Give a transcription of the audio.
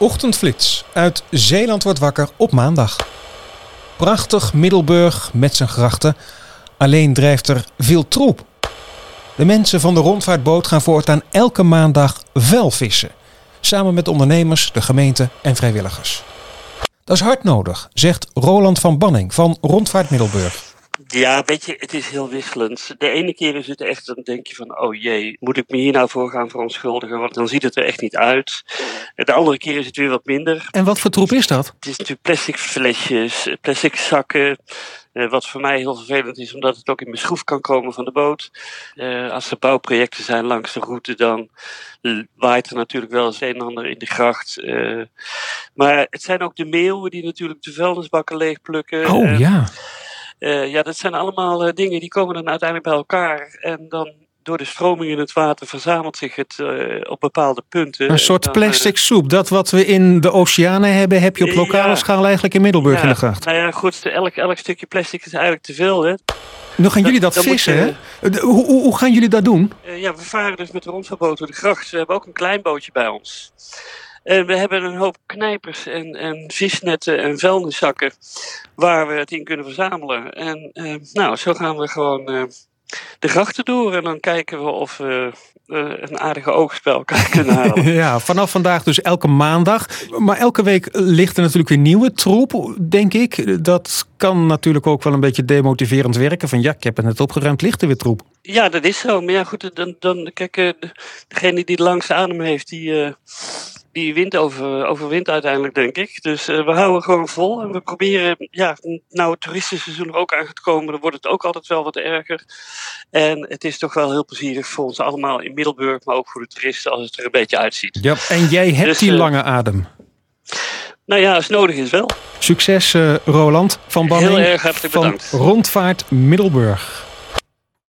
Ochtendflits uit Zeeland wordt wakker op maandag. Prachtig Middelburg met zijn grachten. Alleen drijft er veel troep. De mensen van de rondvaartboot gaan voortaan elke maandag vuil vissen. Samen met ondernemers, de gemeente en vrijwilligers. Dat is hard nodig, zegt Roland van Banning van Rondvaart Middelburg. Ja, weet je, het is heel wisselend. De ene keer is het echt, dan denk je van, oh jee, moet ik me hier nou voor gaan verontschuldigen, want dan ziet het er echt niet uit. De andere keer is het weer wat minder. En wat voor troep is dat? Het is natuurlijk plastic flesjes, plastic zakken, uh, wat voor mij heel vervelend is, omdat het ook in mijn schroef kan komen van de boot. Uh, als er bouwprojecten zijn langs de route, dan waait er natuurlijk wel eens een en ander in de gracht. Uh, maar het zijn ook de meeuwen die natuurlijk de vuilnisbakken leegplukken. Oh ja. Uh, ja, dat zijn allemaal uh, dingen die komen dan uiteindelijk bij elkaar. En dan door de stroming in het water verzamelt zich het uh, op bepaalde punten. Een soort dan, plastic soep. Dat wat we in de oceanen hebben, heb je op lokale ja, schaal eigenlijk in Middelburg ja, in de gracht. Nou ja, goed, elk, elk stukje plastic is eigenlijk te veel. Hè. Gaan jullie dat vissen, je, hè? Hoe, hoe, hoe, gaan jullie dat doen? ja, we varen dus met de rondvaartboot door de gracht. We hebben ook een klein bootje bij ons. En we hebben een hoop knijpers en, en visnetten en vuilniszakken waar we het in kunnen verzamelen. En uh, nou, zo gaan we gewoon uh, de grachten door en dan kijken we of we uh, een aardige oogspel kunnen halen. ja, vanaf vandaag dus elke maandag. Maar elke week ligt er natuurlijk weer nieuwe troep, denk ik. Dat kan natuurlijk ook wel een beetje demotiverend werken. Van ja, ik heb het net opgeruimd, ligt er weer troep. Ja, dat is zo. Maar ja, goed, dan, dan kijk, degene die de langste adem heeft, die die wint over, overwint uiteindelijk, denk ik. Dus uh, we houden gewoon vol en we proberen, ja, nou het toeristenseizoen er ook aan gaat komen, dan wordt het ook altijd wel wat erger. En het is toch wel heel plezierig voor ons allemaal in Middelburg, maar ook voor de toeristen als het er een beetje uitziet. Ja, en jij hebt dus, die uh, lange adem. Nou ja, als het nodig is wel. Succes uh, Roland van Banning Heel erg hartelijk van bedankt. Rondvaart Middelburg.